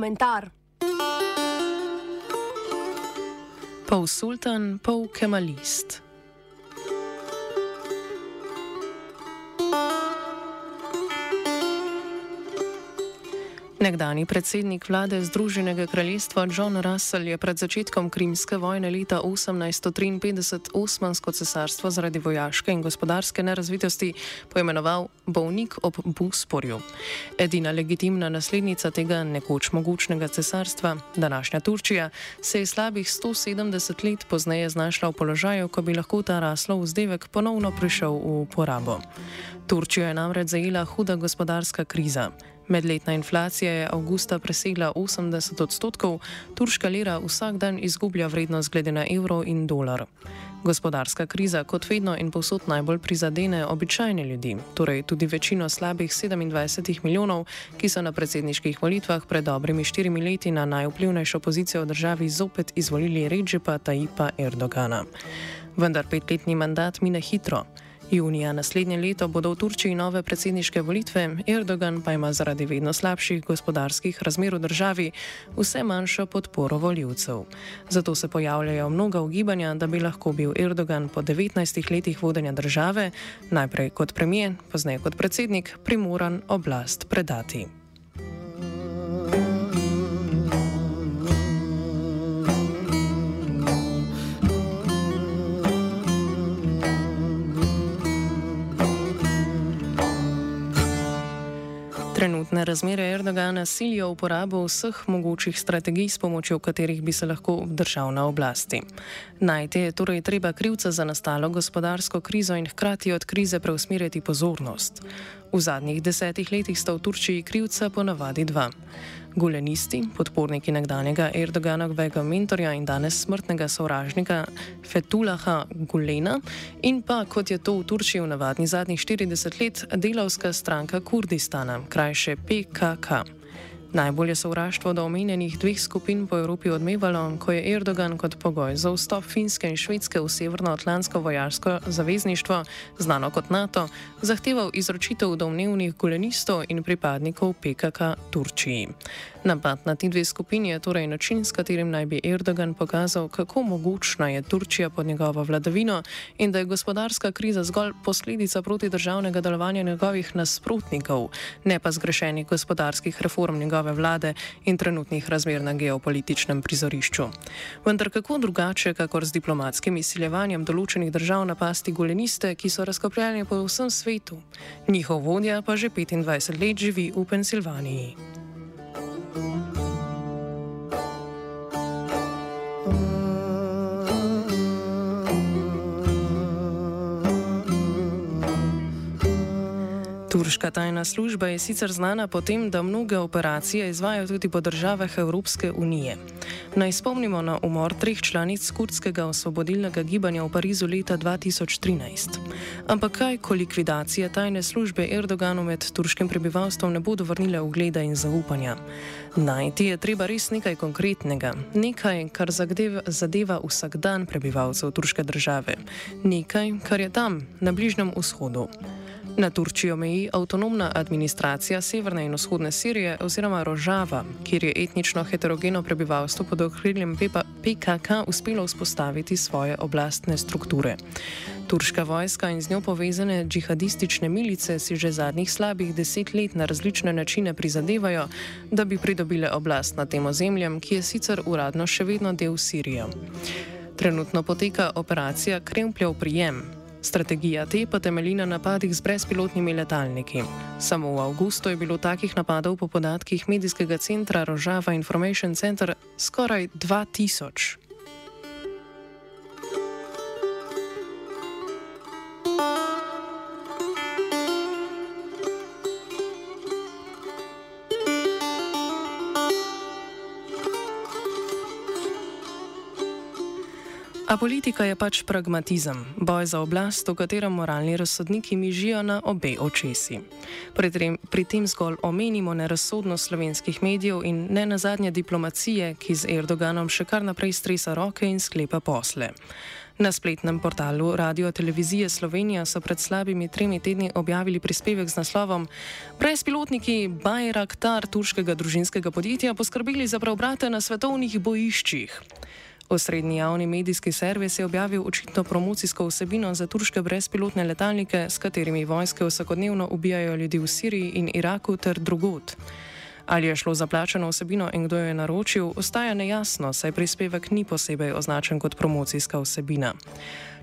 komentar. Pol sultan, pol kemalist. Nekdani predsednik vlade Združenega kraljestva John Russell je pred začetkom krimske vojne leta 1853 Osmansko cesarstvo zaradi vojaške in gospodarske nerazvitosti poimenoval bolnik ob Busporju. Edina legitimna naslednica tega nekoč mogočnega cesarstva, današnja Turčija, se je slabih 170 let pozneje znašla v položaju, ko bi lahko ta raslov vzdevek ponovno prišel v uporabo. Turčijo je namreč zajela huda gospodarska kriza. Medletna inflacija je avgusta presegla 80 odstotkov, turška lira vsak dan izgublja vrednost glede na evro in dolar. Gospodarska kriza kot vedno in posod najbolj prizadene običajne ljudi, torej tudi večino slabih 27 milijonov, ki so na predsedniških volitvah pred dobrimi štirimi leti na najvplivnejšo pozicijo v državi zopet izvolili Redžepa Tajipa Erdogana. Vendar petletni mandat mine hitro. Junija naslednje leto bodo v Turčiji nove predsedniške volitve, Erdogan pa ima zaradi vedno slabših gospodarskih razmer v državi vse manjšo podporo voljivcev. Zato se pojavljajo mnoga ugibanja, da bi lahko bil Erdogan po 19 letih vodenja države, najprej kot premijer, pozneje kot predsednik, primoran oblast predati. Trenutne razmere Erdogana silijo uporabo vseh mogočih strategij, s pomočjo katerih bi se lahko obdržal na oblasti. Najti je torej treba krivca za nastalo gospodarsko krizo in hkrati od krize preusmeriti pozornost. V zadnjih desetih letih sta v Turčiji krivca ponavadi dva. Gulenisti, podporniki nekdanjega Erdoganovega mentorja in danes smrtnega sovražnika Fetulaha Gulena, in pa, kot je to v Turčiji v navadni zadnjih 40 let, delavska stranka Kurdistana, krajše PKK. Najbolje sovraštvo do omenjenih dveh skupin po Evropi odmevalo, ko je Erdogan kot pogoj za vstop Finske in Švedske v Severnoatlantsko vojaško zavezništvo, znano kot NATO, zahteval izročitev domnevnih gulenistov in pripadnikov PKK Turčiji. Napad na ti dve skupini je torej način, s katerim naj bi Erdogan pokazal, kako mogočna je Turčija pod njegovo vladavino in da je gospodarska kriza zgolj posledica protidržavnega delovanja njegovih nasprotnikov, ne pa zgrešenih gospodarskih reform njegove vlade in trenutnih razmer na geopolitičnem prizorišču. Vendar kako drugače, kakor z diplomatskim izsiljevanjem določenih držav napasti goleniste, ki so razkopljeni po vsem svetu. Njihov vodja pa že 25 let živi v Pensilvaniji. Turška tajna služba je sicer znana po tem, da mnoge operacije izvajo tudi po državah Evropske unije. Naj spomnimo na umor treh članic kurdskega osvobodilnega gibanja v Parizu leta 2013. Ampak kaj, ko likvidacija tajne službe Erdoganu med turškim prebivalstvom ne bodo vrnile ugleda in zaupanja? Najti je treba res nekaj konkretnega, nekaj, kar zadeva, zadeva vsak dan prebivalcev turške države, nekaj, kar je tam, na Bližnjem vzhodu. Na Turčijo meji avtonomna administracija severne in vzhodne Sirije oziroma Rožava, kjer je etnično heterogeno prebivalstvo pod okriljem PKK uspelo vzpostaviti svoje oblastne strukture. Turška vojska in z njo povezane džihadistične milice si že zadnjih slabih deset let na različne načine prizadevajo, da bi pridobile oblast nad tem ozemljem, ki je sicer uradno še vedno del Sirije. Trenutno poteka operacija Krempljev prijem. Strategija te pa temelji na napadih z brezpilotnimi letalniki. Samo v avgustu je bilo takih napadov po podatkih medijskega centra Rožava Information Center skoraj 2000. A politika je pač pragmatizem, boj za oblast, v katerem moralni razsodniki mižijo na obe očesi. Pri tem, pri tem zgolj omenimo nerazsodnost slovenskih medijev in ne nazadnje diplomacije, ki z Erdoganom še kar naprej stresa roke in sklepa posle. Na spletnem portalu Radio Televizije Slovenija so pred slabimi tremi tedni objavili prispevek z naslovom Brezpilotniki Bayraktar turškega družinskega podjetja poskrbeli za preobrate na svetovnih bojiščih. Osrednji javni medijski servis je objavil očitno promocijsko vsebino za turške brezpilotne letalnike, s katerimi vojske vsakodnevno ubijajo ljudi v Siriji in Iraku ter drugot. Ali je šlo za plačano vsebino in kdo jo je naročil, ostaja nejasno, saj prispevek ni posebej označen kot promocijska vsebina.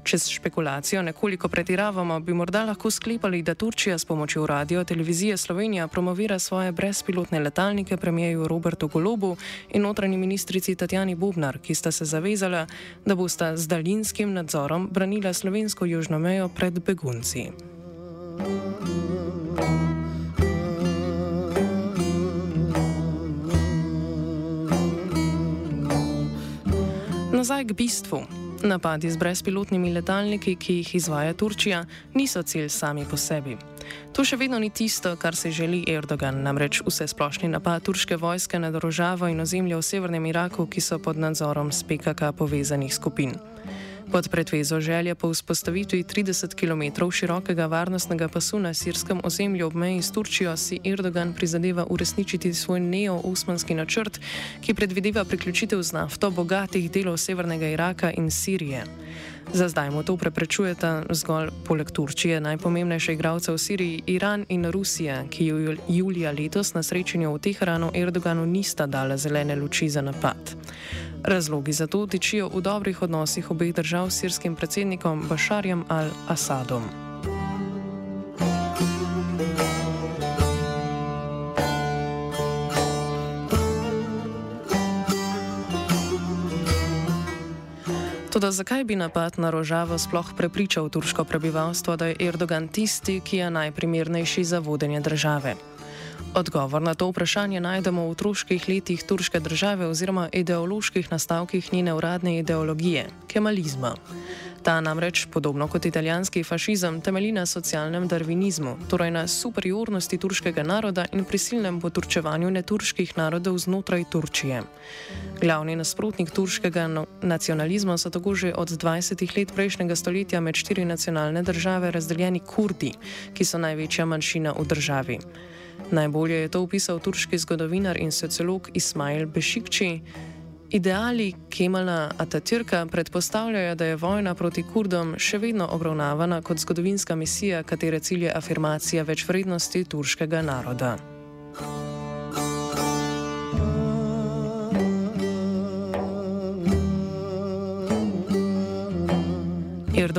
Če s špekulacijo nekoliko pretiravamo, bi morda lahko sklepali, da Turčija s pomočjo radio televizije Slovenija promovira svoje brezpilotne letalnike premijeju Robertu Golobu in notranji ministrici Tatjani Bubnar, ki sta se zavezala, da bosta z daljinskim nadzorom branila slovensko južno mejo pred begunci. Nazaj k bistvu. Napadi z brezpilotnimi letalniki, ki jih izvaja Turčija, niso cilj sami po sebi. To še vedno ni tisto, kar se želi Erdogan, namreč vse splošni napad turške vojske na državo in ozemlje v severnem Iraku, ki so pod nadzorom s PKK povezanih skupin. Pod pretvezo želje po vzpostavitvi 30 km širokega varnostnega pasu na sirskem ozemlju ob meji s Turčijo si Erdogan prizadeva uresničiti svoj neo-osmanski načrt, ki predvideva priključitev z nafto bogatih delov severnega Iraka in Sirije. Za zdaj mu to preprečujeta zgolj poleg Turčije najpomembnejše igralce v Siriji, Iran in Rusija, ki ju julija letos na srečanju v Teheranu Erdoganu nista dala zelene luči za napad. Razlogi za to tičijo v dobrih odnosih obeh držav s sirskim predsednikom Bašarjem al-Assadom. Toda zakaj bi napad na Rožavo sploh prepričal turško prebivalstvo, da je Erdogan tisti, ki je najprimernejši za vodenje države? Odgovor na to vprašanje najdemo v otroških letih turške države oziroma ideoloških nastavkih njene uradne ideologije - kemalizma. Ta namreč, podobno kot italijanski fašizem, temelji na socialnem darvinizmu, torej na superiornosti turškega naroda in prisilnem poturčevanju neturških narodov znotraj Turčije. Glavni nasprotnik turškega no nacionalizma so tako že od 20 let prejšnjega stoletja med štiri nacionalne države razdeljeni Kurdi, ki so največja manjšina v državi. Najbolje je to opisal turški zgodovinar in sociolog Ismail Bešikči. Ideali Kemala Atatürka predpostavljajo, da je vojna proti Kurdom še vedno obravnavana kot zgodovinska misija, katere cilj je afirmacija večvrednosti turškega naroda.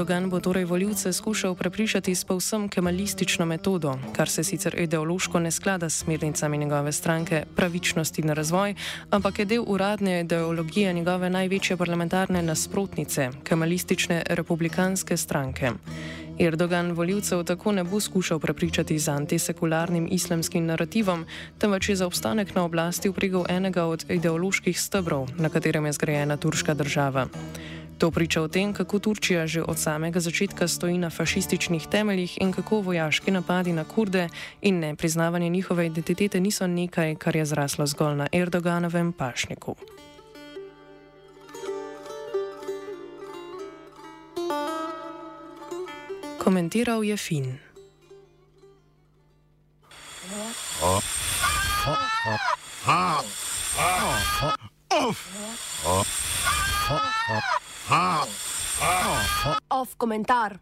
Erdogan bo torej voljivce skušal prepričati s povsem kemalistično metodo, kar se sicer ideološko ne sklada s smernicami njegove stranke pravičnosti in razvoj, ampak je del uradne ideologije njegove največje parlamentarne nasprotnice, kemalistične republikanske stranke. Erdogan voljivcev tako ne bo skušal prepričati z antisekularnim islamskim narativom, temveč je za obstanek na oblasti upregal enega od ideoloških stebrov, na katerem je zgrajena turška država. To priča o tem, kako Turčija že od samega začetka stoji na fašističnih temeljih in kako vojaški napadi na kurde in nepriznavanje njihove identitete niso nekaj, kar je zraslo zgolj na Erdoganovem pašniku. Komentiral je Fin. comentar.